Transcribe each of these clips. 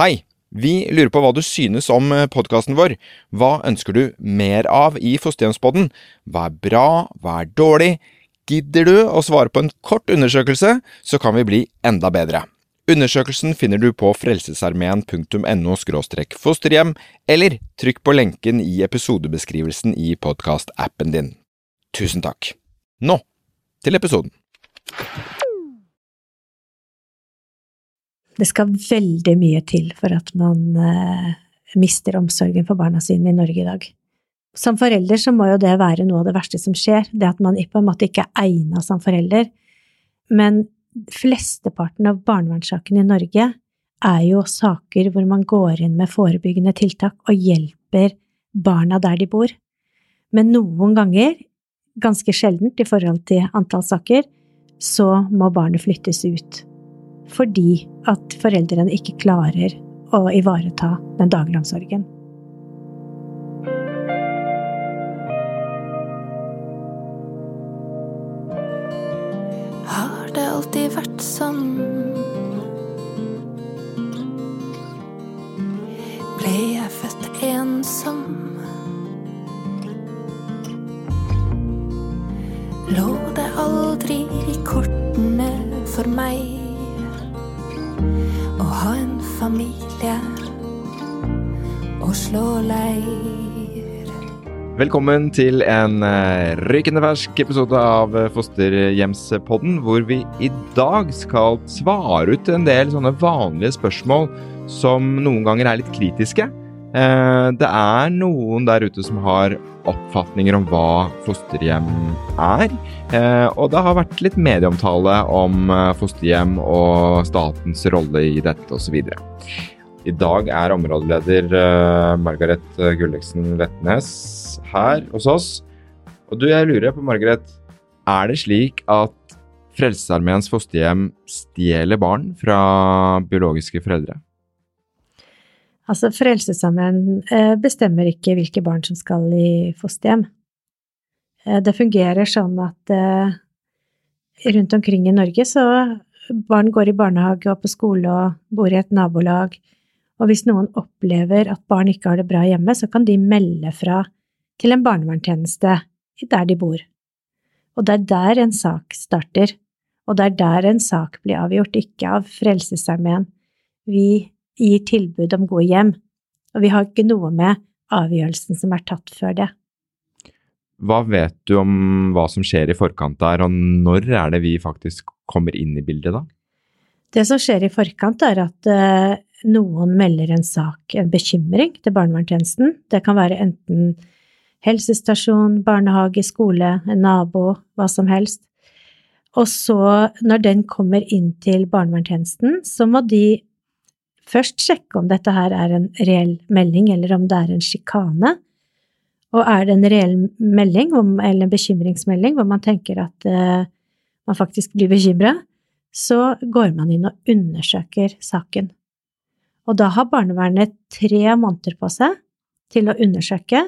Hei! Vi lurer på hva du synes om podkasten vår. Hva ønsker du mer av i Fosterhjemspodden? Hva er bra, hva er dårlig? Gidder du å svare på en kort undersøkelse, så kan vi bli enda bedre. Undersøkelsen finner du på frelsesarmeen.no fosterhjem, eller trykk på lenken i episodebeskrivelsen i podkastappen din. Tusen takk. Nå til episoden. Det skal veldig mye til for at man eh, mister omsorgen for barna sine i Norge i dag. Som forelder så må jo det være noe av det verste som skjer, det at man på en måte ikke er egna som forelder. Men flesteparten av barnevernssakene i Norge er jo saker hvor man går inn med forebyggende tiltak og hjelper barna der de bor. Men noen ganger, ganske sjeldent i forhold til antall saker, så må barnet flyttes ut fordi at foreldrene ikke klarer å ivareta den daglige omsorgen. Har det alltid vært sånn? Familie og slå leir. Velkommen til en uh, rykende fersk episode av Fosterhjemspodden, hvor vi i dag skal svare ut en del sånne vanlige spørsmål som noen ganger er litt kritiske. Uh, det er noen der ute som har oppfatninger om hva fosterhjem er. Eh, og det har vært litt medieomtale om eh, fosterhjem og statens rolle i dette osv. I dag er områdeleder eh, Margaret Gulliksen Letnes her hos oss. Og du, jeg lurer på, Margaret, er det slik at Frelsesarmeens fosterhjem stjeler barn fra biologiske foreldre? Altså, Frelsesarmeen eh, bestemmer ikke hvilke barn som skal i fosterhjem. Eh, det fungerer sånn at eh, rundt omkring i Norge så barn går i barnehage og på skole og bor i et nabolag, og hvis noen opplever at barn ikke har det bra hjemme, så kan de melde fra til en barnevernstjeneste der de bor. Og det er der en sak starter, og det er der en sak blir avgjort, ikke av Frelsesarmeen. Vi gir tilbud om gode hjem, og vi har ikke noe med avgjørelsen som er tatt før det. Hva vet du om hva som skjer i forkant der, og når er det vi faktisk kommer inn i bildet da? Det som skjer i forkant, er at uh, noen melder en sak, en bekymring, til barnevernstjenesten. Det kan være enten helsestasjon, barnehage, skole, en nabo, hva som helst. Og så, når den kommer inn til barnevernstjenesten, så må de først sjekke om dette her er en reell melding, eller om det er en sjikane. Og er det en reell melding, eller en bekymringsmelding, hvor man tenker at uh, man faktisk blir bekymra, så går man inn og undersøker saken. Og da har barnevernet tre måneder på seg til å undersøke.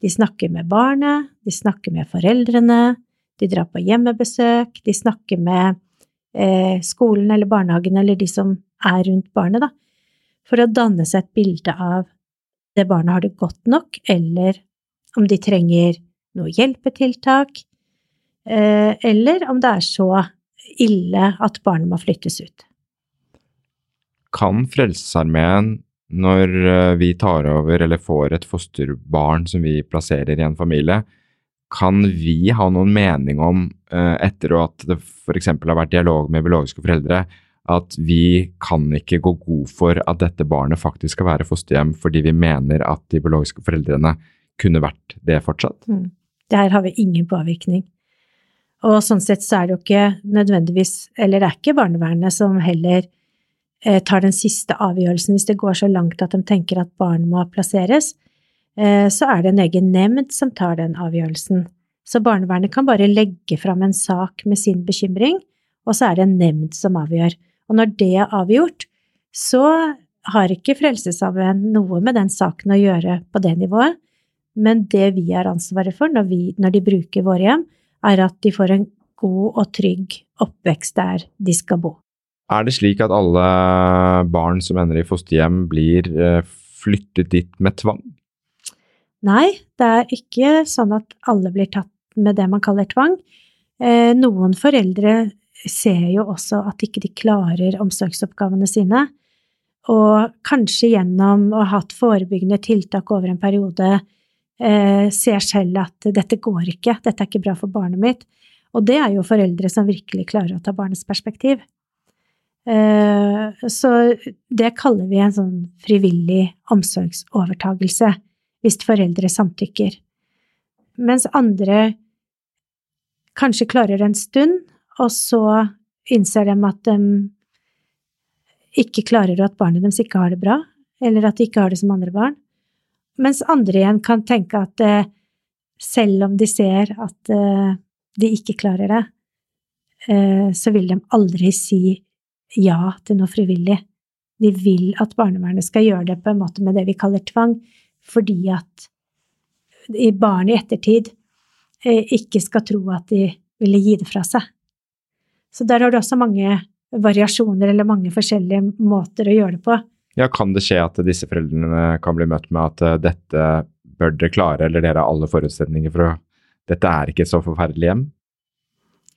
De snakker med barnet, de snakker med foreldrene, de drar på hjemmebesøk, de snakker med eh, skolen eller barnehagen eller de som er rundt barnet, da, for å danne seg et bilde av det barnet har det godt nok, eller om de trenger noe hjelpetiltak, eh, eller om det er så ille at barnet må flyttes ut. Kan Frelsesarmeen, når eh, vi tar over eller får et fosterbarn som vi plasserer i en familie, kan vi ha noen mening om, eh, etter at det f.eks. har vært dialog med biologiske foreldre, at vi kan ikke gå god for at dette barnet faktisk skal være fosterhjem fordi vi mener at de biologiske foreldrene kunne vært det fortsatt? Mm. Der har vi ingen påvirkning. Og sånn sett så er det jo ikke nødvendigvis Eller det er ikke barnevernet som heller eh, tar den siste avgjørelsen hvis det går så langt at de tenker at barn må plasseres. Eh, så er det en egen nemnd som tar den avgjørelsen. Så barnevernet kan bare legge fram en sak med sin bekymring, og så er det en nemnd som avgjør. Og når det er avgjort, så har ikke Frelsesarmeen noe med den saken å gjøre på det nivået, men det vi har ansvaret for når, vi, når de bruker våre hjem, er at de får en god og trygg oppvekst der de skal bo. Er det slik at alle barn som ender i fosterhjem, blir eh, flyttet dit med tvang? Nei, det er ikke sånn at alle blir tatt med det man kaller tvang. Eh, noen foreldre ser jo også at ikke de klarer omsorgsoppgavene sine, og kanskje gjennom å ha hatt forebyggende tiltak over en periode eh, ser selv at dette går ikke, dette er ikke bra for barnet mitt. Og det er jo foreldre som virkelig klarer å ta barnets perspektiv. Eh, så det kaller vi en sånn frivillig omsorgsovertagelse, hvis foreldre samtykker. Mens andre kanskje klarer en stund, og så innser de at de ikke klarer, og at barnet deres ikke har det bra, eller at de ikke har det som andre barn. Mens andre igjen kan tenke at eh, selv om de ser at eh, de ikke klarer det, eh, så vil de aldri si ja til noe frivillig. De vil at barnevernet skal gjøre det på en måte med det vi kaller tvang, fordi at barnet i ettertid ikke skal tro at de ville gi det fra seg. Så der har du også mange variasjoner eller mange forskjellige måter å gjøre det på. Ja, Kan det skje at disse foreldrene kan bli møtt med at uh, dette bør dere klare, eller dere har alle forutsetninger for å Dette er ikke et så forferdelig hjem?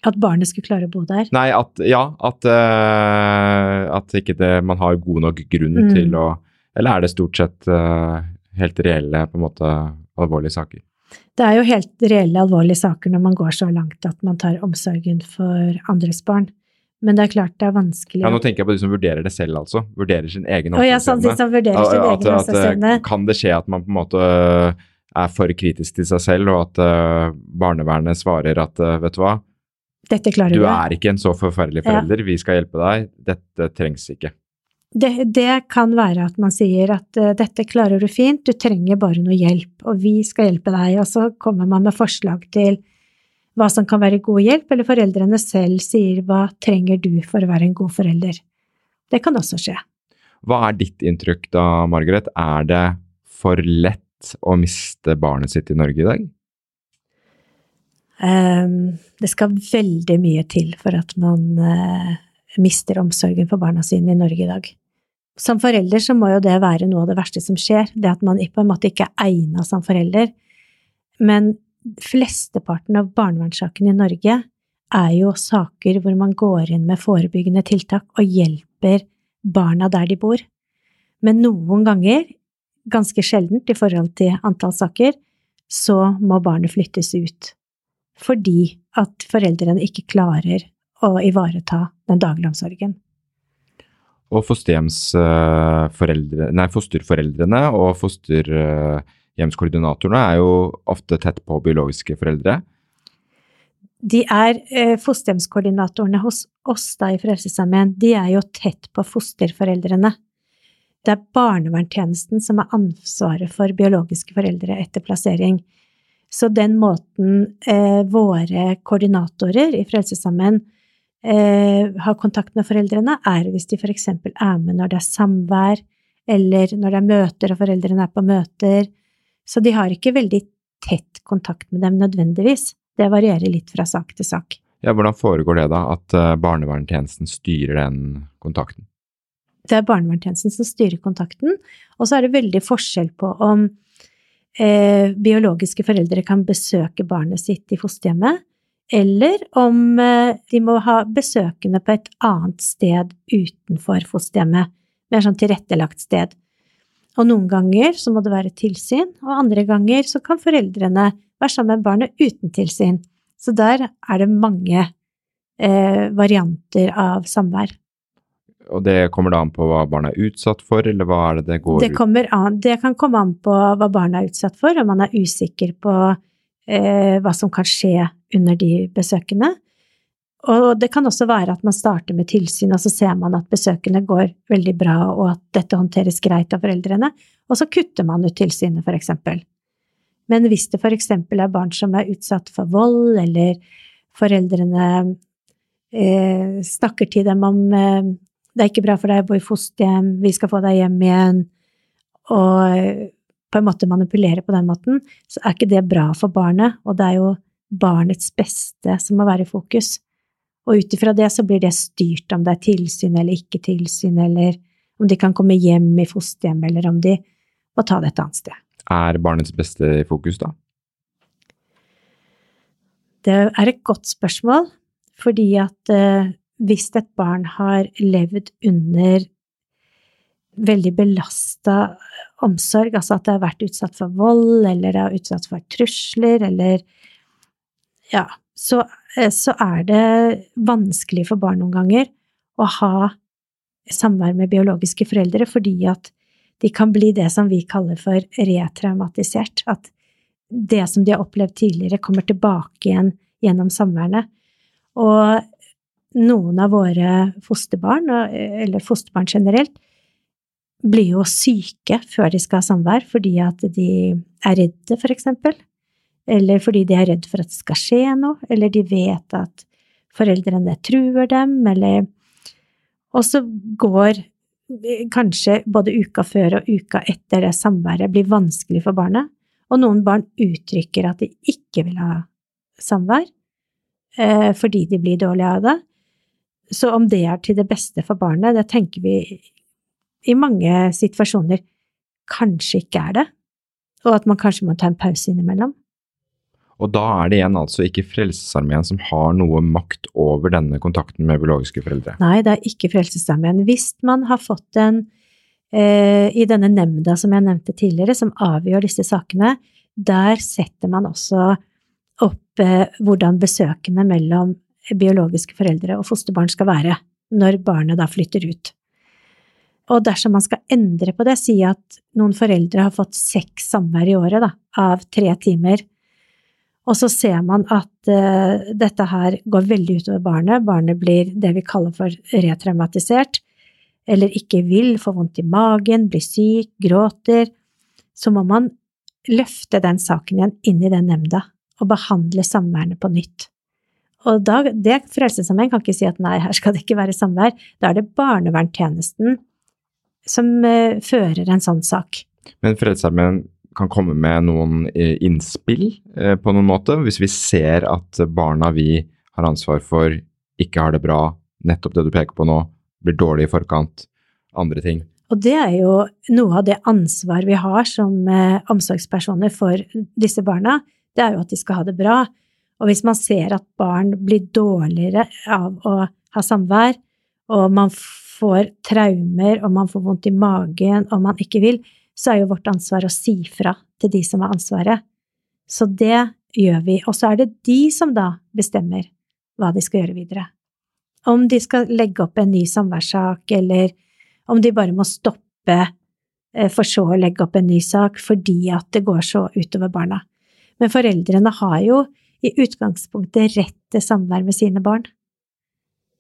At barnet skulle klare å bo der? Nei, at ja, at, uh, at ikke det, man har god nok grunn mm. til å Eller er det stort sett uh, helt reelle, på en måte, alvorlige saker? Det er jo helt reelle, alvorlige saker når man går så langt at man tar omsorgen for andres barn. Men det er klart det er vanskelig Ja, Nå tenker jeg på de som vurderer det selv, altså. Vurderer sin egen omsorgsevne. Oh, ja, sånn, de som vurderer sin egen omsorgsevne. Kan det skje at man på en måte øh, er for kritisk til seg selv, og at uh, barnevernet svarer at vet du hva, Dette klarer du er ikke en så forferdelig forelder, ja. vi skal hjelpe deg, dette trengs ikke. Det, det, kan være at man sier at uh, dette klarer du fint, du trenger bare noe hjelp, og vi skal hjelpe deg, og så kommer man med forslag til hva som kan være god hjelp, eller foreldrene selv sier hva trenger du for å være en god forelder. Det kan også skje. Hva er ditt inntrykk da, Margaret? Er det for lett å miste barnet sitt i Norge i dag? Um, det skal veldig mye til for at man uh, mister omsorgen for barna sine i Norge i dag. Som forelder så må jo det være noe av det verste som skjer, det at man på en måte ikke er egnet som forelder. Men flesteparten av barnevernssakene i Norge er jo saker hvor man går inn med forebyggende tiltak og hjelper barna der de bor. Men noen ganger, ganske sjeldent i forhold til antall saker, så må barnet flyttes ut fordi at foreldrene ikke klarer å ivareta den daglige omsorgen. Og fosterforeldrene og fosterhjemskoordinatorene er jo ofte tett på biologiske foreldre. De er eh, Fosterhjemskoordinatorene hos oss da i Frelsesarmeen, de er jo tett på fosterforeldrene. Det er barnevernstjenesten som har ansvaret for biologiske foreldre etter plassering. Så den måten eh, våre koordinatorer i Frelsesarmeen eh, har kontakt med foreldrene, er hvis de f.eks. er med når det er samvær, eller når det er møter og foreldrene er på møter, så de har ikke veldig tett kontakt med dem nødvendigvis. Det varierer litt fra sak til sak. Ja, Hvordan foregår det, da, at uh, barnevernstjenesten styrer den kontakten? Det er barnevernstjenesten som styrer kontakten, og så er det veldig forskjell på om eh, biologiske foreldre kan besøke barnet sitt i fosterhjemmet, eller om eh, de må ha besøkende på et annet sted utenfor fosterhjemmet, mer sånn tilrettelagt sted. Og noen ganger så må det være tilsyn, og andre ganger så kan foreldrene være sammen med barnet uten tilsyn. Så der er det mange eh, varianter av samvær. Og det kommer da an på hva barna er utsatt for, eller hva er det det går det kommer Det kan komme an på hva barna er utsatt for, om man er usikker på eh, hva som kan skje under de besøkene. Og det kan også være at man starter med tilsyn, og så ser man at besøkene går veldig bra, og at dette håndteres greit av foreldrene, og så kutter man ut tilsynet, for eksempel. Men hvis det for eksempel er barn som er utsatt for vold, eller foreldrene eh, snakker til dem om eh, det er ikke bra for deg å bo i fosterhjem, vi skal få deg hjem igjen, og på en måte manipulere på den måten, så er ikke det bra for barnet, og det er jo barnets beste som må være i fokus. Og ut ifra det så blir det styrt om det er tilsyn eller ikke tilsyn, eller om de kan komme hjem i fosterhjem, eller om de må ta det et annet sted. Er barnets beste i fokus, da? Det er et godt spørsmål, fordi at eh, hvis et barn har levd under veldig belasta omsorg, altså at det har vært utsatt for vold, eller det har utsatt for trusler, eller ja, så, eh, så er det vanskelig for barn noen ganger å ha samvær med biologiske foreldre, fordi at de kan bli det som vi kaller for retraumatisert. At det som de har opplevd tidligere, kommer tilbake igjen gjennom samværene. Og noen av våre fosterbarn, eller fosterbarn generelt, blir jo syke før de skal ha samvær fordi at de er redde, for eksempel. Eller fordi de er redd for at det skal skje noe, eller de vet at foreldrene truer dem, eller Og så går kanskje både uka før og uka etter det samværet blir vanskelig for barnet, og noen barn uttrykker at de ikke vil ha samvær eh, fordi de blir dårlige av det. Så om det er til det beste for barnet, det tenker vi i mange situasjoner kanskje ikke er det, og at man kanskje må ta en pause innimellom. Og da er det igjen altså ikke Frelsesarmeen som har noe makt over denne kontakten med biologiske foreldre? Nei, det er ikke Frelsesarmeen. Hvis man har fått en eh, i denne nemnda som jeg nevnte tidligere, som avgjør disse sakene, der setter man også opp eh, hvordan besøkene mellom biologiske foreldre og fosterbarn skal være når barnet da flytter ut. Og dersom man skal endre på det, si at noen foreldre har fått seks samvær i året da, av tre timer, og så ser man at uh, dette her går veldig utover barnet. Barnet blir det vi kaller for retraumatisert, eller ikke vil, får vondt i magen, blir syk, gråter. Så må man løfte den saken igjen inn i den nemnda og behandle samværene på nytt. Og da, det Frelsesarmeen kan ikke si at nei, her skal det ikke være samvær. Da er det barnevernstjenesten som uh, fører en sånn sak. Men Frelsesarmeen kan komme med noen eh, innspill eh, på noen måte, hvis vi ser at barna vi har ansvar for, ikke har det bra, nettopp det du peker på nå, blir dårlig i forkant, andre ting. Og det er jo noe av det ansvar vi har som eh, omsorgspersoner for disse barna, det er jo at de skal ha det bra. Og hvis man ser at barn blir dårligere av å ha samvær, og man får traumer, om man får vondt i magen, om man ikke vil, så er jo vårt ansvar å si fra til de som har ansvaret. Så det gjør vi. Og så er det de som da bestemmer hva de skal gjøre videre. Om de skal legge opp en ny samværssak, eller om de bare må stoppe eh, for så å legge opp en ny sak fordi at det går så utover barna. Men foreldrene har jo i utgangspunktet rett til samvær med sine barn.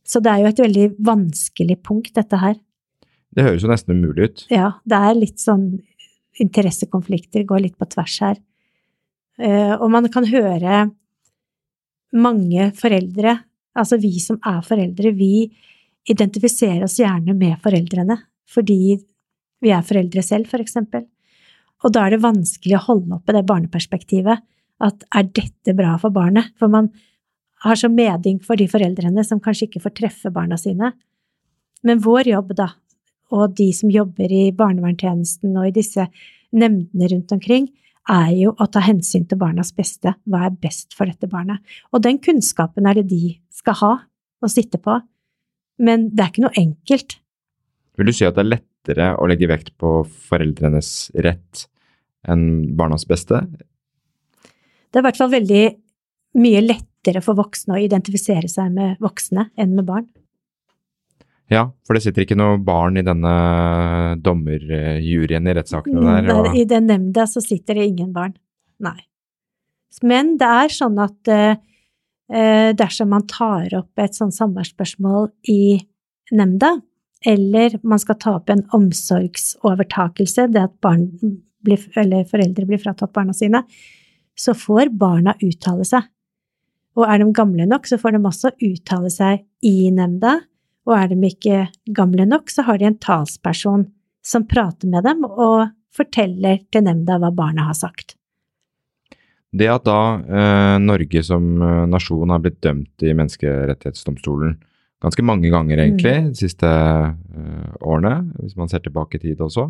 Så det er jo et veldig vanskelig punkt, dette her. Det høres jo nesten umulig ut. Ja, det er litt sånn interessekonflikter, går litt på tvers her. Eh, og man kan høre mange foreldre, altså vi som er foreldre, vi identifiserer oss gjerne med foreldrene fordi vi er foreldre selv, for eksempel. Og da er det vanskelig å holde oppe det barneperspektivet, at er dette bra for barnet? For man har så medynk for de foreldrene som kanskje ikke får treffe barna sine. Men vår jobb, da, og de som jobber i barnevernstjenesten og i disse nemndene rundt omkring, er jo å ta hensyn til barnas beste. Hva er best for dette barnet? Og den kunnskapen er det de skal ha og sitte på. Men det er ikke noe enkelt. Vil du si at det er lettere å legge vekt på foreldrenes rett enn barnas beste? Det er i hvert fall veldig mye lettere for voksne å identifisere seg med voksne enn med barn. Ja, for det sitter ikke noe barn i denne dommerjuryen i rettssakene Mm, der? der Og... I den nemnda så sitter det ingen barn. Nei. Men det er sånn at eh, dersom man tar opp et sånn samværsspørsmål i nemnda, eller man skal ta opp en omsorgsovertakelse, det at barn blir, eller foreldre blir fratatt barna sine, så får barna uttale seg. Og er de gamle nok, så får de også uttale seg i nemnda, og er de ikke gamle nok, så har de en talsperson som prater med dem og forteller til nemnda hva barna har sagt. Det at da eh, Norge som eh, nasjon har blitt dømt i Menneskerettighetsdomstolen ganske mange ganger egentlig de siste eh, årene, hvis man ser tilbake i tid også,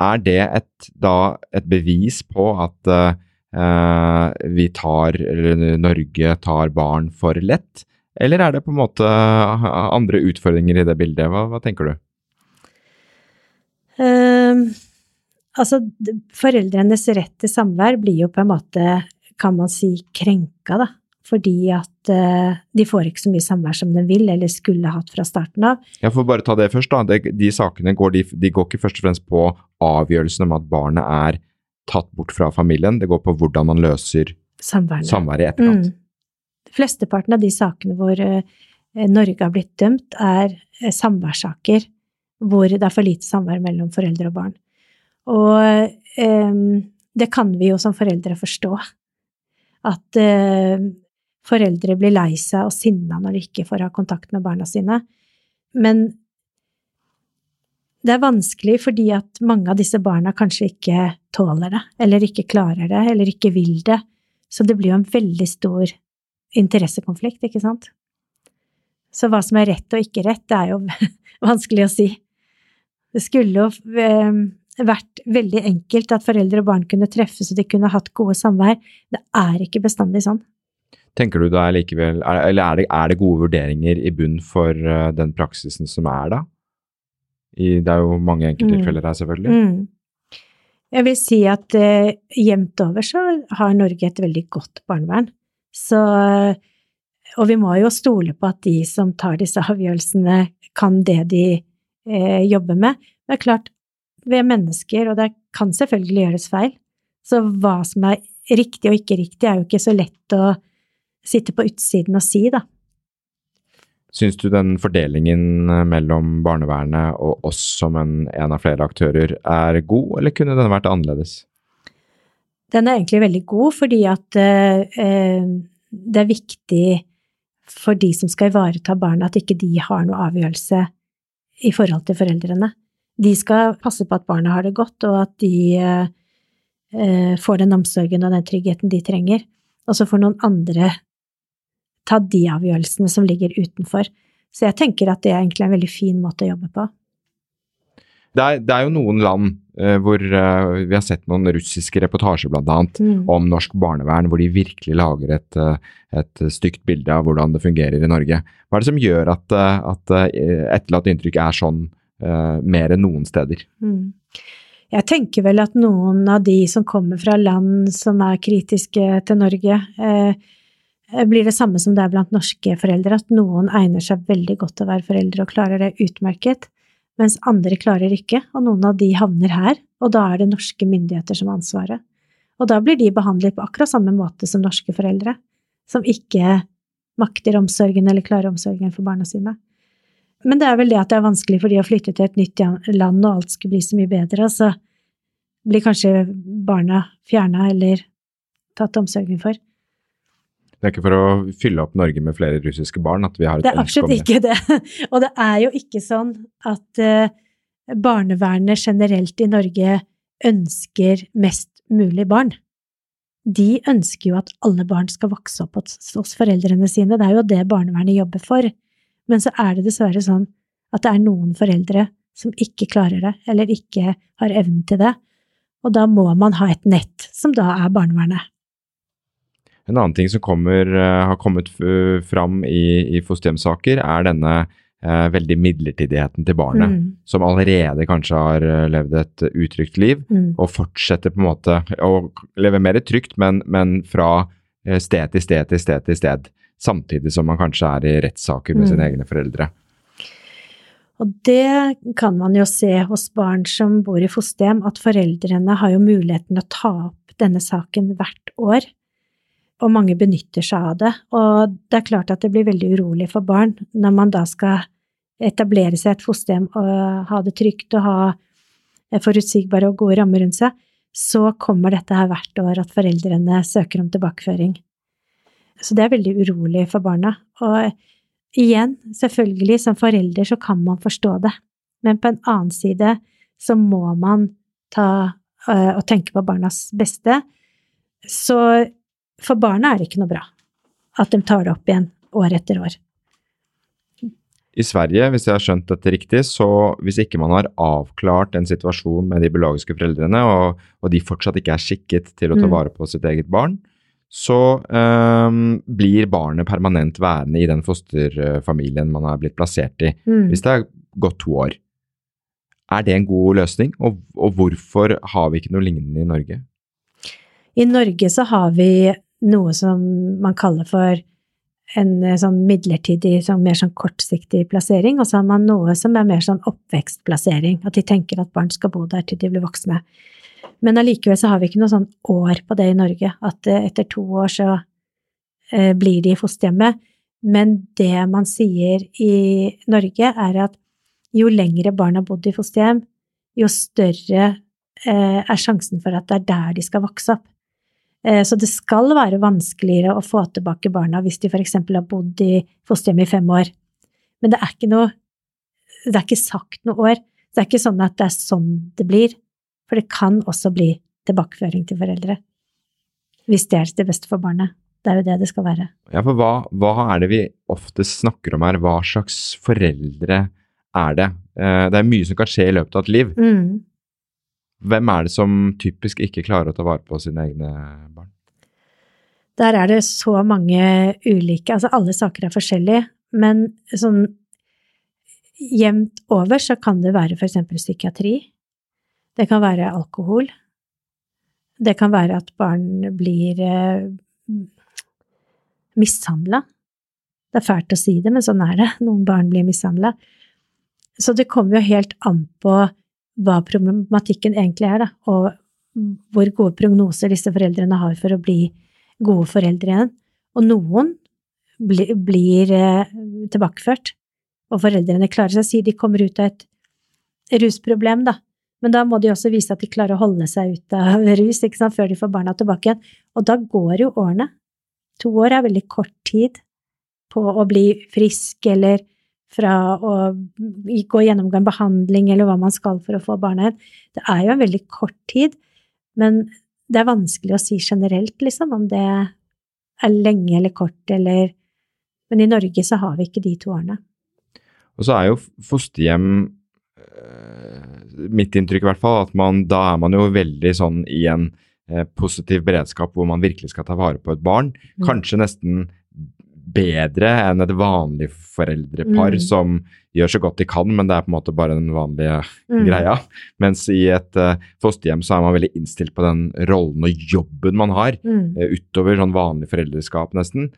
er det et, da et bevis på at eh, vi tar, eller Norge tar barn for lett? Eller er det på en måte andre utfordringer i det bildet? Hva, hva tenker du? Ehm, altså, foreldrenes rett til samvær blir jo på en måte, kan man si, krenka, da. Fordi at uh, de får ikke så mye samvær som de vil, eller skulle hatt fra starten av. Jeg får bare ta det først. da. De, de sakene går, de, de går ikke først og fremst på avgjørelsen om at barnet er tatt bort fra familien. Det går på hvordan man løser Samværet. samværet i etterkant. Mm. Flesteparten av de sakene hvor eh, Norge har blitt dømt, er eh, samværssaker hvor det er for lite samvær mellom foreldre og barn. Og eh, det kan vi jo som foreldre forstå. At eh, foreldre blir lei seg og sinna når de ikke får ha kontakt med barna sine. Men det er vanskelig fordi at mange av disse barna kanskje ikke tåler det, eller ikke klarer det, eller ikke vil det. Så det blir jo en veldig stor interessekonflikt, ikke sant? Så hva som er rett og ikke rett, det er jo vanskelig å si. Det skulle jo eh, vært veldig enkelt at foreldre og barn kunne treffes og de kunne hatt gode samvær. Det er ikke bestandig sånn. Tenker du er likevel, er, eller er det, er det gode vurderinger i bunn for eh, den praksisen som er da? I, det er jo mange enkelttilfeller her, selvfølgelig. Mm. Jeg vil si at eh, jevnt over så har Norge et veldig godt barnevern. Så Og vi må jo stole på at de som tar disse avgjørelsene, kan det de eh, jobber med. Det er klart, vi er mennesker, og det kan selvfølgelig gjøres feil. Så hva som er riktig og ikke riktig, er jo ikke så lett å sitte på utsiden og si, da. Syns du den fordelingen eh, mellom barnevernet og oss som en, en av flere aktører er god, eller kunne den vært annerledes? Den er egentlig veldig god, fordi at eh, eh, det er viktig for de som skal ivareta barna, at ikke de har noe avgjørelse i forhold til foreldrene. De skal passe på at barna har det godt, og at de eh, eh, får den omsorgen og den tryggheten de trenger. Og så får noen andre ta de avgjørelsene som ligger utenfor. Så jeg tenker at det er egentlig en veldig fin måte å jobbe på. Det er, det er jo noen land eh, hvor eh, vi har sett noen russiske reportasjer annet Mm. om norsk barnevern, hvor de virkelig lager et, eh, et stygt bilde av hvordan det fungerer i Norge. Hva er det som gjør at, at etterlatt inntrykk er sånn eh, mer enn noen steder? Mm. Jeg tenker vel at noen av de som kommer fra land som er kritiske til Norge, eh, blir det samme som det er blant norske foreldre, at noen egner seg veldig godt til å være foreldre og klarer det utmerket, mens andre klarer ikke, og noen av de havner her, og da er det norske myndigheter som har ansvaret. Og da blir de behandlet på akkurat samme måte som norske foreldre, som ikke makter omsorgen eller klarer omsorgen for barna sine. Men det er vel det at det er vanskelig for de å flytte til et nytt land, og alt skulle bli så mye bedre, og så blir kanskje barna fjerna eller tatt omsorgen for. Det er ikke for å fylle opp Norge med flere russiske barn at vi har et ønske om Det Det er absolutt ikke det. Og det er jo ikke sånn at uh, barnevernet generelt i Norge ønsker mest mulig barn. De ønsker jo at alle barn skal vokse opp hos, foreldrene sine, det er jo det barnevernet jobber for. Men så er det dessverre sånn at det er noen foreldre som ikke klarer det, eller ikke har evnen til det, og da må man ha et nett, som da er barnevernet. En annen ting som kommer, eh, har kommet fram i, i fosterhjemssaker, er denne eh, veldig midlertidigheten til barnet, Mm, som allerede kanskje har eh, levd et utrygt liv, mm. og fortsetter på en måte å leve mer trygt, men, men fra eh, sted til sted til sted til sted, samtidig som man kanskje er i rettssaker med Mm. sine egne foreldre. Og det kan man jo se hos barn som bor i fosterhjem, at foreldrene har jo muligheten å ta opp denne saken hvert år, og mange benytter seg av det. Og det er klart at det blir veldig urolig for barn når man da skal etablere seg et fosterhjem og ha det trygt og ha forutsigbare og gode rammer rundt seg, så kommer dette her hvert år at foreldrene søker om tilbakeføring. Så det er veldig urolig for barna. Og igjen, selvfølgelig, som forelder så kan man forstå det, men på en annen side så må man ta øh, og tenke på barnas beste. Så for barna er det ikke noe bra at de tar det opp igjen år etter år. I Sverige, hvis jeg har skjønt dette riktig, så hvis ikke man har avklart en situasjon med de biologiske foreldrene, og, og de fortsatt ikke er skikket til å ta Mm. vare på sitt eget barn, så øhm, blir barnet permanent værende i den fosterfamilien man er blitt plassert i, Mm. hvis det har gått to år. Er det en god løsning, og, og hvorfor har vi ikke noe lignende i Norge? I Norge så har vi noe som man kaller for en eh, sånn midlertidig, sånn mer sånn kortsiktig plassering, og så har man noe som er mer sånn oppvekstplassering, at de tenker at barn skal bo der til de blir voksne. Men allikevel så har vi ikke noe sånn år på det i Norge, at eh, etter to år så eh, blir de i fosterhjemmet. Men det man sier i Norge, er at jo lengre barn har bodd i fosterhjem, jo større er sjansen for at det er der de skal vokse opp. Eh, Så det skal være vanskeligere å få tilbake barna hvis de f.eks. har bodd i fosterhjem i fem år. Men det er ikke noe Det er ikke sagt noe år. Det er ikke sånn at det er sånn det blir. For det kan også bli tilbakeføring til foreldre. Hvis det er det beste for barnet. Det er jo det det skal være. Ja, for hva, hva er det vi oftest snakker om her? Hva slags foreldre er det? Eh, det er mye som kan skje i løpet av et liv. Mm. Hvem er det som typisk ikke klarer å ta vare på sine egne barn? Der er det så mange ulike Altså, alle saker er forskjellige, men sånn jevnt over så kan det være for eksempel psykiatri. Det kan være alkohol. Det kan være at barn blir eh, mishandla. Det er fælt å si det, men sånn er det. Noen barn blir mishandla. Så det kommer jo helt an på hva problematikken egentlig er, da, og hvor gode prognoser disse foreldrene har for å bli gode foreldre igjen. Og noen bli, blir eh, tilbakeført, og foreldrene klarer seg, sier de kommer ut av et rusproblem, da. Men da må de også vise at de klarer å holde seg ut av rus sant, før de får barna tilbake igjen. Og da går jo årene. To år er veldig kort tid på å bli frisk, eller fra å gå gjennom en behandling, eller hva man skal for å få barna igjen. Det er jo en veldig kort tid, men det er vanskelig å si generelt, liksom, om det er lenge eller kort, eller Men i Norge så har vi ikke de to årene. Og så er jo fosterhjem eh, Mitt inntrykk i hvert fall, at man, da er man jo veldig sånn i en eh, positiv beredskap hvor man virkelig skal ta vare på et barn. Mm. Kanskje nesten bedre enn et vanlig foreldrepar Mm. som gjør så godt de kan, men det er på en måte bare den vanlige Mm. greia. Mens i et uh, fosterhjem så er man veldig innstilt på den rollen og jobben man har. Mm. uh, utover sånn vanlig foreldreskap, nesten.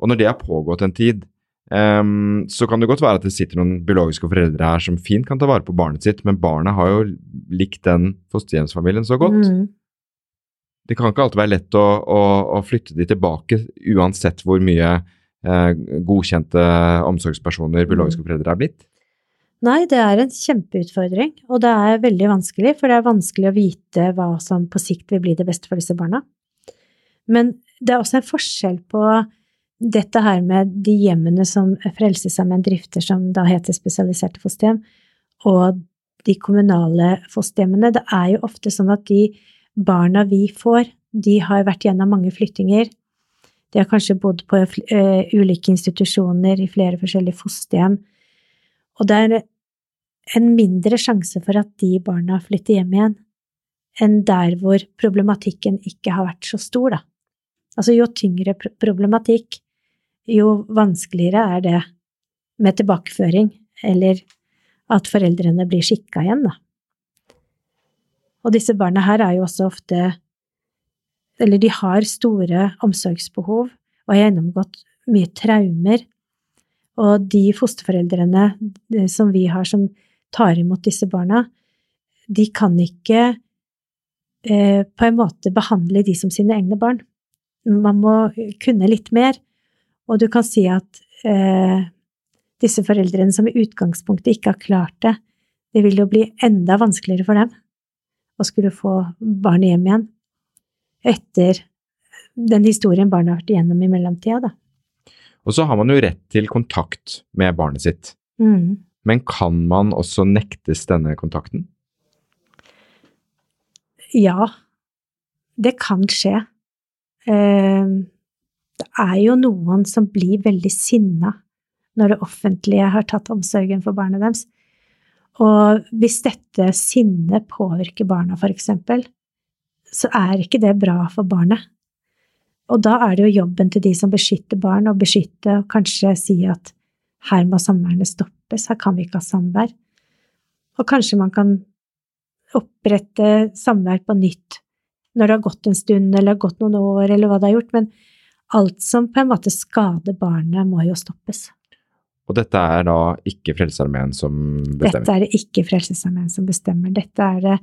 Og når det har pågått en tid, um, så kan det godt være at det sitter noen biologiske foreldre her som fint kan ta vare på barnet sitt, men barnet har jo likt den fosterhjemsfamilien så godt. Mm. Det kan ikke alltid være lett å, å, å flytte de tilbake, uansett hvor mye godkjente omsorgspersoner biologiske foreldre er blitt. Nei, det er en kjempeutfordring, og det er veldig vanskelig, for det er vanskelig å vite hva som på sikt vil bli det beste for disse barna. Men det er også en forskjell på dette her med de hjemmene som Frelsesarmeen drifter, som da heter spesialiserte fosterhjem, og de kommunale fosterhjemmene. Det er jo ofte sånn at de barna vi får, de har vært gjennom mange flyttinger. De har kanskje bodd på eh, ulike institusjoner i flere forskjellige fosterhjem. Og det er en mindre sjanse for at de barna flytter hjem igjen, enn der hvor problematikken ikke har vært så stor, da. Altså jo tyngre problematikk, jo vanskeligere er det med tilbakeføring, eller at foreldrene blir skikka igjen, da. Og disse barna her er jo også ofte Eller de har store omsorgsbehov og har gjennomgått mye traumer. Og de fosterforeldrene eh, som vi har som tar imot disse barna, de kan ikke eh, på en måte behandle de som sine egne barn. Man må kunne litt mer, og du kan si at eh, disse foreldrene som i utgangspunktet ikke har klart det, det vil jo bli enda vanskeligere for dem å skulle få barnet hjem igjen etter den historien barnet har vært igjennom i mellomtida, da. Og så har man jo rett til kontakt med barnet sitt. Mm. Men kan man også nektes denne kontakten? Ja, det kan skje. eh, Det er jo noen som blir veldig sinna når det offentlige har tatt omsorgen for barnet deres. Og hvis dette sinnet påvirker barna, for eksempel, så er ikke det bra for barnet. Og da er det jo jobben til de som beskytter barn, å beskytte og kanskje si at her må samværene stoppes, her kan vi ikke ha samvær. Og kanskje man kan opprette samvær på nytt når det har gått en stund eller gått noen år, eller hva det har gjort, men alt som på en måte skader barnet, må jo stoppes. Og dette er da ikke Frelsesarmeen som bestemmer? Dette er det ikke Frelsesarmeen som bestemmer. Dette er det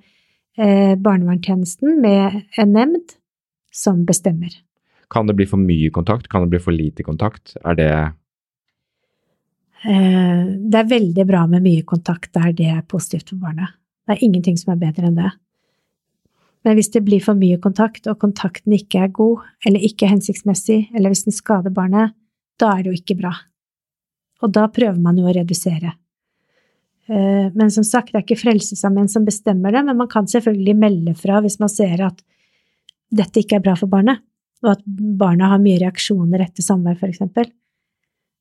barnevernstjenesten med en nemnd som bestemmer. Kan det bli for mye kontakt? Kan det bli for lite kontakt? Er det eh, Det er veldig bra med mye kontakt der det er positivt for barnet. Det er ingenting som er bedre enn det. Men hvis det blir for mye kontakt, og kontakten ikke er god, eller ikke hensiktsmessig, eller hvis den skader barnet, da er det jo ikke bra. Og da prøver man jo å redusere. Eh, men som sagt, det er ikke Frelsesarmeen som bestemmer det, men man kan selvfølgelig melde fra hvis man ser at dette ikke er bra for barnet, og at barna har mye reaksjoner etter samvær, eksempel.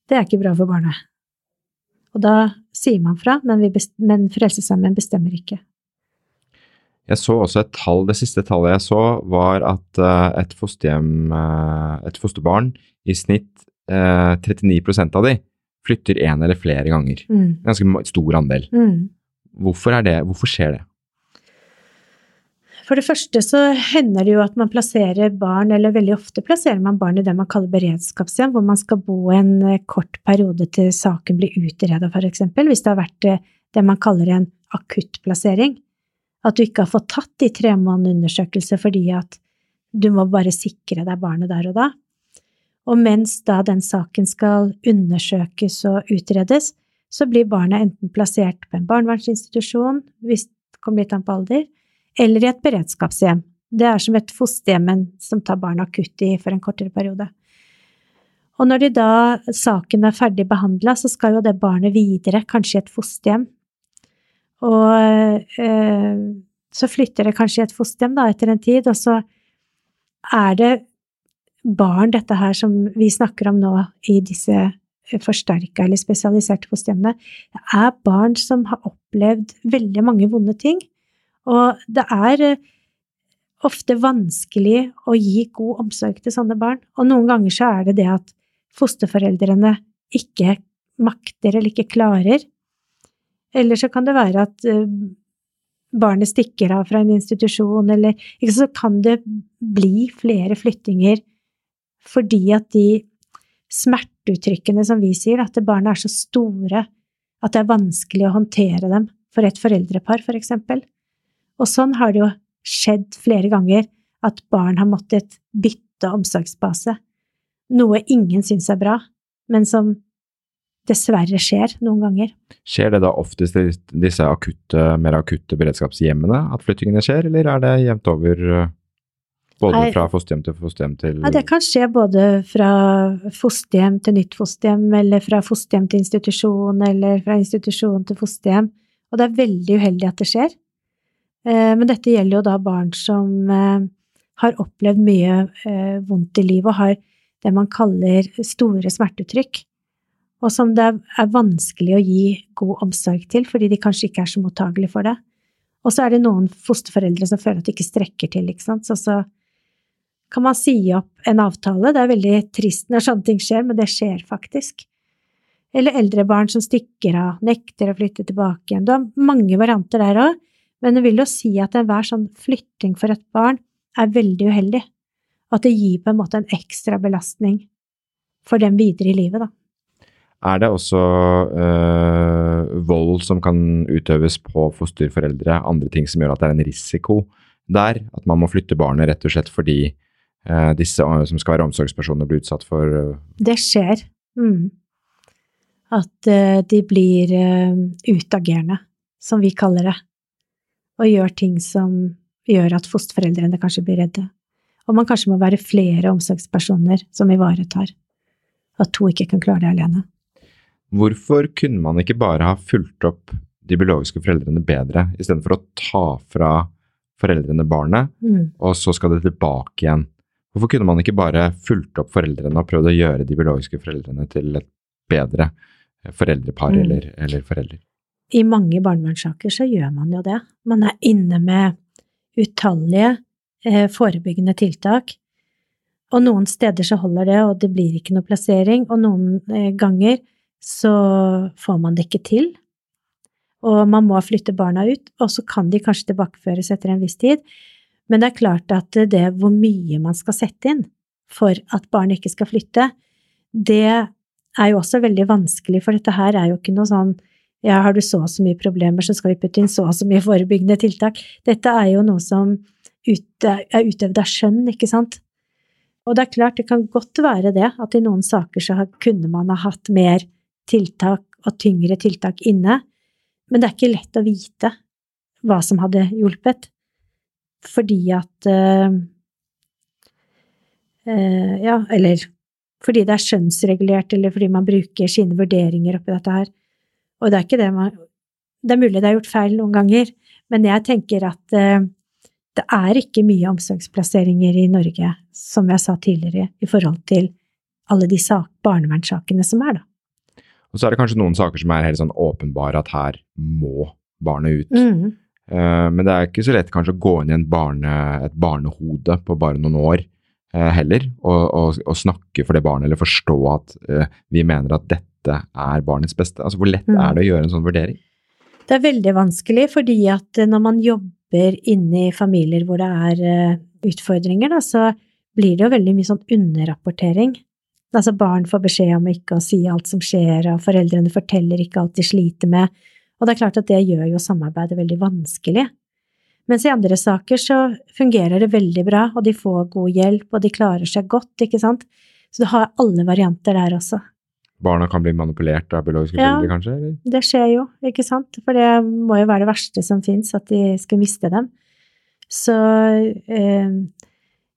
Det er ikke bra for barnet. Og da sier man fra, men, men Frelsesarmeen bestemmer ikke. Jeg så også et tall, det siste tallet jeg så, var at uh, et fosterhjem, uh, et fosterbarn, i snitt uh, 39% av de flytter én eller flere ganger. Mm. Ganske stor andel. Mm. Hvorfor, det, hvorfor skjer det? For det første så hender det jo at man plasserer barn, eller veldig ofte plasserer man barn i det man kaller beredskapshjem, hvor man skal bo en eh, kort periode til saken blir utreda, f.eks. Hvis det har vært eh, det man kaller en akuttplassering. At du ikke har fått tatt de tre månedene undersøkelse fordi at du må bare sikre deg barnet der og da. Og mens da den saken skal undersøkes og utredes, så blir barnet enten plassert på en barnevernsinstitusjon, hvis det kommer litt an på alder, eller i et beredskapshjem. Det er som et fosterhjem som tar barna akutt i for en kortere periode. Og når de da saken er ferdig behandla, så skal jo det barnet videre, kanskje i et fosterhjem. Og øh, så flytter det kanskje i et fosterhjem da, etter en tid, og så er det barn, dette her som vi snakker om nå i disse forsterka eller spesialiserte fosterhjemmene, det er barn som har opplevd veldig mange vonde ting. Og det er eh, ofte vanskelig å gi god omsorg til sånne barn. Og noen ganger så er det det at fosterforeldrene ikke makter eller ikke klarer. Eller så kan det være at eh, barnet stikker av fra en institusjon, eller så kan det bli flere flyttinger fordi at de smerteuttrykkene som vi sier, at barna er så store at det er vanskelig å håndtere dem for et foreldrepar, for eksempel. Og sånn har det jo skjedd flere ganger at barn har måttet bytte omsorgsbase, noe ingen syns er bra, men som dessverre skjer noen ganger. Skjer det da oftest i disse akutte, mer akutte beredskapshjemmene at flyttingene skjer, eller er det jevnt over både fra fosterhjem til fosterhjem til Ja, det kan skje både fra fosterhjem til nytt fosterhjem, eller fra fosterhjem til institusjon, eller fra institusjon til fosterhjem. Og det er veldig uheldig at det skjer. Eh, men dette gjelder jo da barn som eh, har opplevd mye eh, vondt i livet og har det man kaller store smerteuttrykk, og som det er vanskelig å gi god omsorg til fordi de kanskje ikke er så mottagelige for det. Og så er det noen fosterforeldre som føler at de ikke strekker til, ikke sant, så, så kan man si opp en avtale. Det er veldig trist når sånne ting skjer, men det skjer faktisk. Eller eldre barn som stikker av, nekter å flytte tilbake igjen. Du har mange varianter der òg, men det vil jo si at enhver sånn flytting for et barn er veldig uheldig, og at det gir på en måte en ekstra belastning for dem videre i livet, da. Er det også øh, vold som kan utøves på fosterforeldre, andre ting som gjør at det er en risiko der? At man må flytte barnet rett og slett fordi disse eh, som skal være omsorgspersoner, blir utsatt for eh, Det skjer. Mm. At de blir utagerende, som vi kaller det, og gjør ting som gjør at fosterforeldrene kanskje blir redde. Og man kanskje må være flere omsorgspersoner som ivaretar. At to ikke kan klare det alene. Hvorfor kunne man ikke bare ha fulgt opp de biologiske foreldrene bedre, istedenfor å ta fra foreldrene barnet, mm. og så skal det tilbake igjen Hvorfor kunne man ikke bare fulgt opp foreldrene og prøvd å gjøre de biologiske foreldrene til et bedre foreldrepar Mm. eller, eller forelder? I mange barnevernssaker så gjør man jo det. Man er inne med utallige eh, forebyggende tiltak. Og noen steder så holder det, og det blir ikke noe plassering, og noen eh, ganger så får man det ikke til. Og man må flytte barna ut, og så kan de kanskje tilbakeføres etter en viss tid. Men det er klart at det hvor mye man skal sette inn for at barnet ikke skal flytte, det er jo også veldig vanskelig, for dette her er jo ikke noe sånn ja, har du så og så mye problemer, så skal vi putte inn så og så mye forebyggende tiltak. Dette er jo noe som er utøvd av skjønn, ikke sant? Og det er klart, det kan godt være det, at i noen saker så kunne man ha hatt mer tiltak og tyngre tiltak inne, men det er ikke lett å vite hva som hadde hjulpet, fordi at eh, eh, Ja, eller fordi det er skjønnsregulert, eller fordi man bruker sine vurderinger oppi dette her. Og det er ikke det man Det er mulig det er gjort feil noen ganger, men jeg tenker at eh, det er ikke mye omsorgsplasseringer i Norge, som jeg sa tidligere, i forhold til alle de sak, barnevernssakene som er, da. Og så er det kanskje noen saker som er helt sånn åpenbare at her må barnet ut. Mm. Eh, men det er ikke så lett kanskje å gå inn i barne, et barnehode på bare noen år eh, heller, og, og, og snakke for det barnet, eller forstå at eh, vi mener at dette er barnets beste. Altså Hvor lett Mm. er det å gjøre en sånn vurdering? Det er veldig vanskelig, fordi at når man jobber inne i familier hvor det er utfordringer, da, så blir det jo veldig mye sånn underrapportering. Altså barn får beskjed om ikke å si alt som skjer, og foreldrene forteller ikke alt de sliter med, og det er klart at det gjør jo samarbeidet veldig vanskelig. Mens i andre saker så fungerer det veldig bra, og de får god hjelp, og de klarer seg godt, ikke sant? Så du har alle varianter der også. Barna kan bli manipulert av biologiske Ja. kanskje? Eller? Det skjer jo, ikke sant? For det må jo være det verste som fins, at de skal miste dem. Så eh,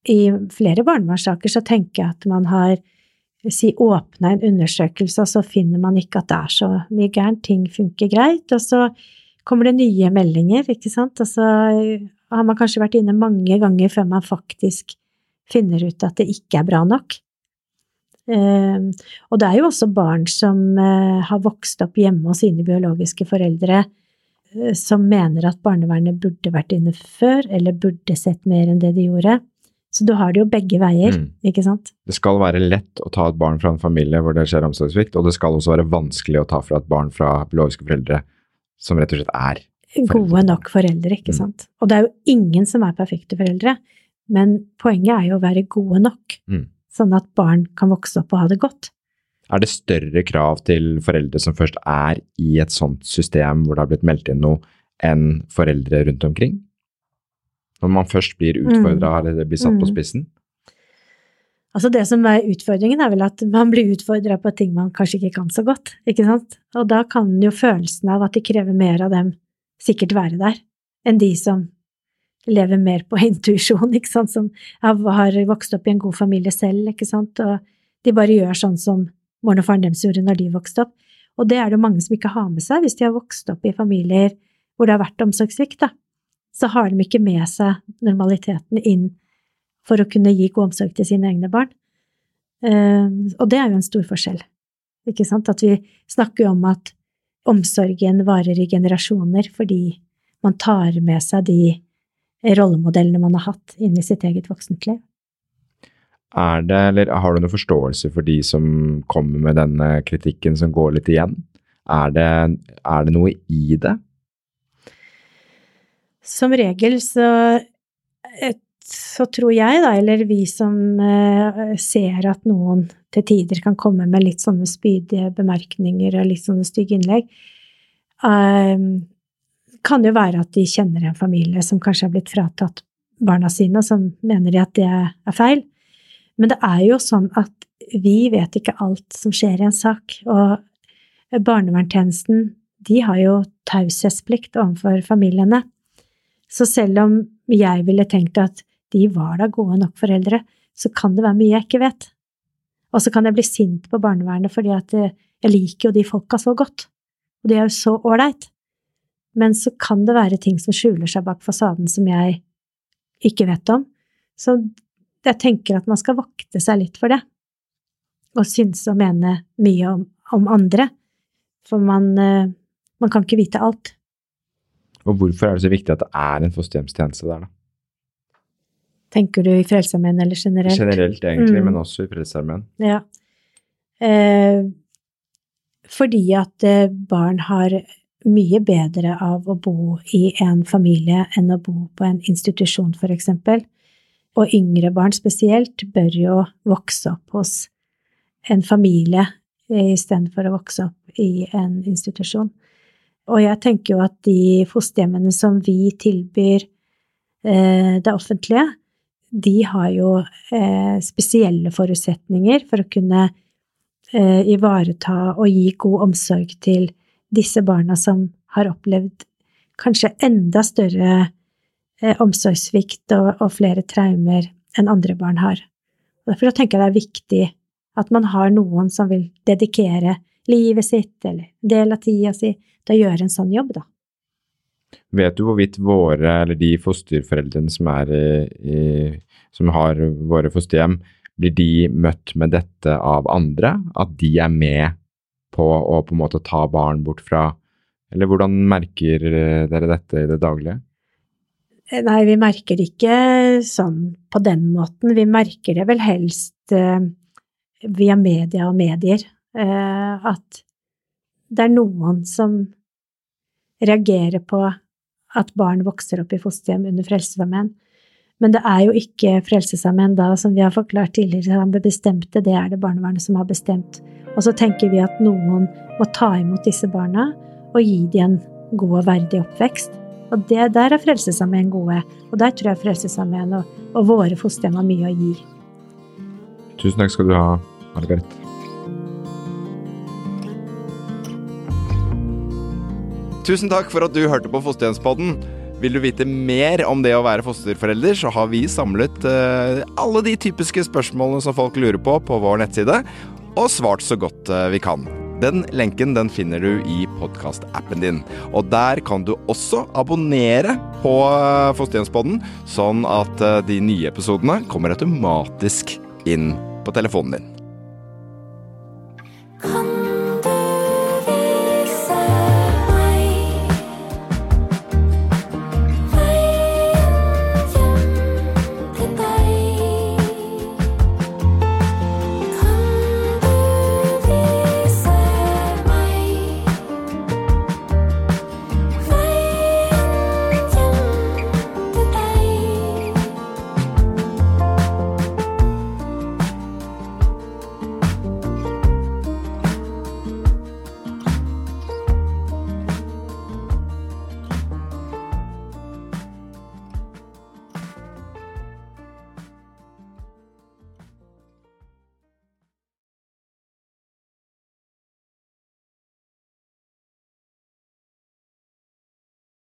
i flere barnevernssaker så tenker jeg at man har si åpna en undersøkelse, og så finner man ikke at det er så mye gærent, ting funker greit, og så kommer det nye meldinger, ikke sant, og så har man kanskje vært inne mange ganger før man faktisk finner ut at det ikke er bra nok. Eh, og det er jo også barn som eh, har vokst opp hjemme hos sine biologiske foreldre, eh, som mener at barnevernet burde vært inne før, eller burde sett mer enn det de gjorde. Så du har det jo begge veier, Mm. ikke sant? Det skal være lett å ta et barn fra en familie hvor det skjer omsorgssvikt, og det skal også være vanskelig å ta fra et barn fra biologiske foreldre som rett og slett er Gode nok foreldre, ikke Mm. sant? Og det er jo ingen som er perfekte foreldre, men poenget er jo å være gode nok, Mm. sånn at barn kan vokse opp og ha det godt. Er det større krav til foreldre som først er i et sånt system hvor det har blitt meldt inn noe, enn foreldre rundt omkring? Når man først blir utfordra eller blir satt på Mm. spissen? Altså det som er utfordringen, er vel at man blir utfordra på ting man kanskje ikke kan så godt, ikke sant? Og da kan jo følelsen av at de krever mer av dem, sikkert være der, enn de som lever mer på intuisjon, ikke sant, som har vokst opp i en god familie selv, ikke sant, og de bare gjør sånn som moren og faren deres gjorde når de vokste opp. Og det er det jo mange som ikke har med seg hvis de har vokst opp i familier hvor det har vært omsorgssvikt, da. Så har de ikke med seg normaliteten inn for å kunne gi god omsorg til sine egne barn. Eh, og det er jo en stor forskjell, ikke sant, at vi snakker jo om at omsorgen varer i generasjoner fordi man tar med seg de rollemodellene man har hatt inn i sitt eget voksentliv. Er det, eller har du noen forståelse for de som kommer med denne kritikken som går litt igjen? Er det, er det noe i det? Som regel så, eh, så tror jeg, da, eller vi som eh, ser at noen til tider kan komme med litt sånne spydige bemerkninger og litt sånne stygge innlegg, kan kan jo være at de kjenner en familie som kanskje har blitt fratatt barna sine, og som mener de at det er feil. Men det er jo sånn at vi vet ikke alt som skjer i en sak, og barnevernstjenesten de har jo taushetsplikt overfor familiene. Så selv om jeg ville tenkt at de var da gode nok foreldre, så kan det være mye jeg ikke vet. Og så kan jeg bli sint på barnevernet fordi at eh, jeg liker jo de folka så godt, og de er jo så ålreit. Men så kan det være ting som skjuler seg bak fasaden som jeg ikke vet om. Så jeg tenker at man skal vokte seg litt for det. Og synes og mene mye om, om andre. For man, eh, man kan ikke vite alt. Og hvorfor er det så viktig at det er en fosterhjemstjeneste der, da? Tenker du i Frelsesarmeen eller generelt? Generelt, egentlig, Mm. men også i Frelsesarmeen. Ja. Eh, fordi at eh, barn har mye bedre av å bo i en familie enn å bo på en institusjon, for eksempel. Og yngre barn spesielt bør jo vokse opp hos en familie istedenfor å vokse opp i en institusjon. Og jeg tenker jo at de fosterhjemmene som vi tilbyr eh, det offentlige, de har jo eh, spesielle forutsetninger for å kunne eh, ivareta og gi god omsorg til disse barna som har opplevd kanskje enda større eh, omsorgssvikt og, og flere traumer enn andre barn har. Og Derfor tenker jeg det er viktig at man har noen som vil dedikere livet sitt eller del av tida si til å gjøre en sånn jobb, da. Vet du hvorvidt våre, eller de fosterforeldrene som er i, som har våre fosterhjem, blir de møtt med dette av andre? At de er med på å på en måte ta barn bort fra Eller hvordan merker eh, dere dette i det daglige? Eh, Nei, vi merker ikke sånn på den måten. Vi merker det vel helst eh, via media og medier. Eh, at det er noen som reagerer på at barn vokser opp i fosterhjem under Frelsesarmeen. Men det er jo ikke Frelsesarmeen da, som vi har forklart tidligere, han bestemte, det er det barnevernet som har bestemt. Og så tenker vi at noen må ta imot disse barna og gi dem en god og verdig oppvekst. Og det, der er Frelsesarmeen gode, og der tror jeg Frelsesarmeen og, og våre fosterhjem har mye å gi. Tusen takk skal du ha, Margaret. Tusen takk for at du hørte på Fosterhjemspodden. Vil du vite mer om det å være fosterforelder, så har vi samlet uh, alle de typiske spørsmålene som folk lurer på, på vår nettside, og svart så godt uh, vi kan. Den lenken den finner du i podkastappen din. Og der kan du også abonnere på eh, Fosterhjemspodden, sånn at de nye episodene kommer automatisk inn på telefonen din.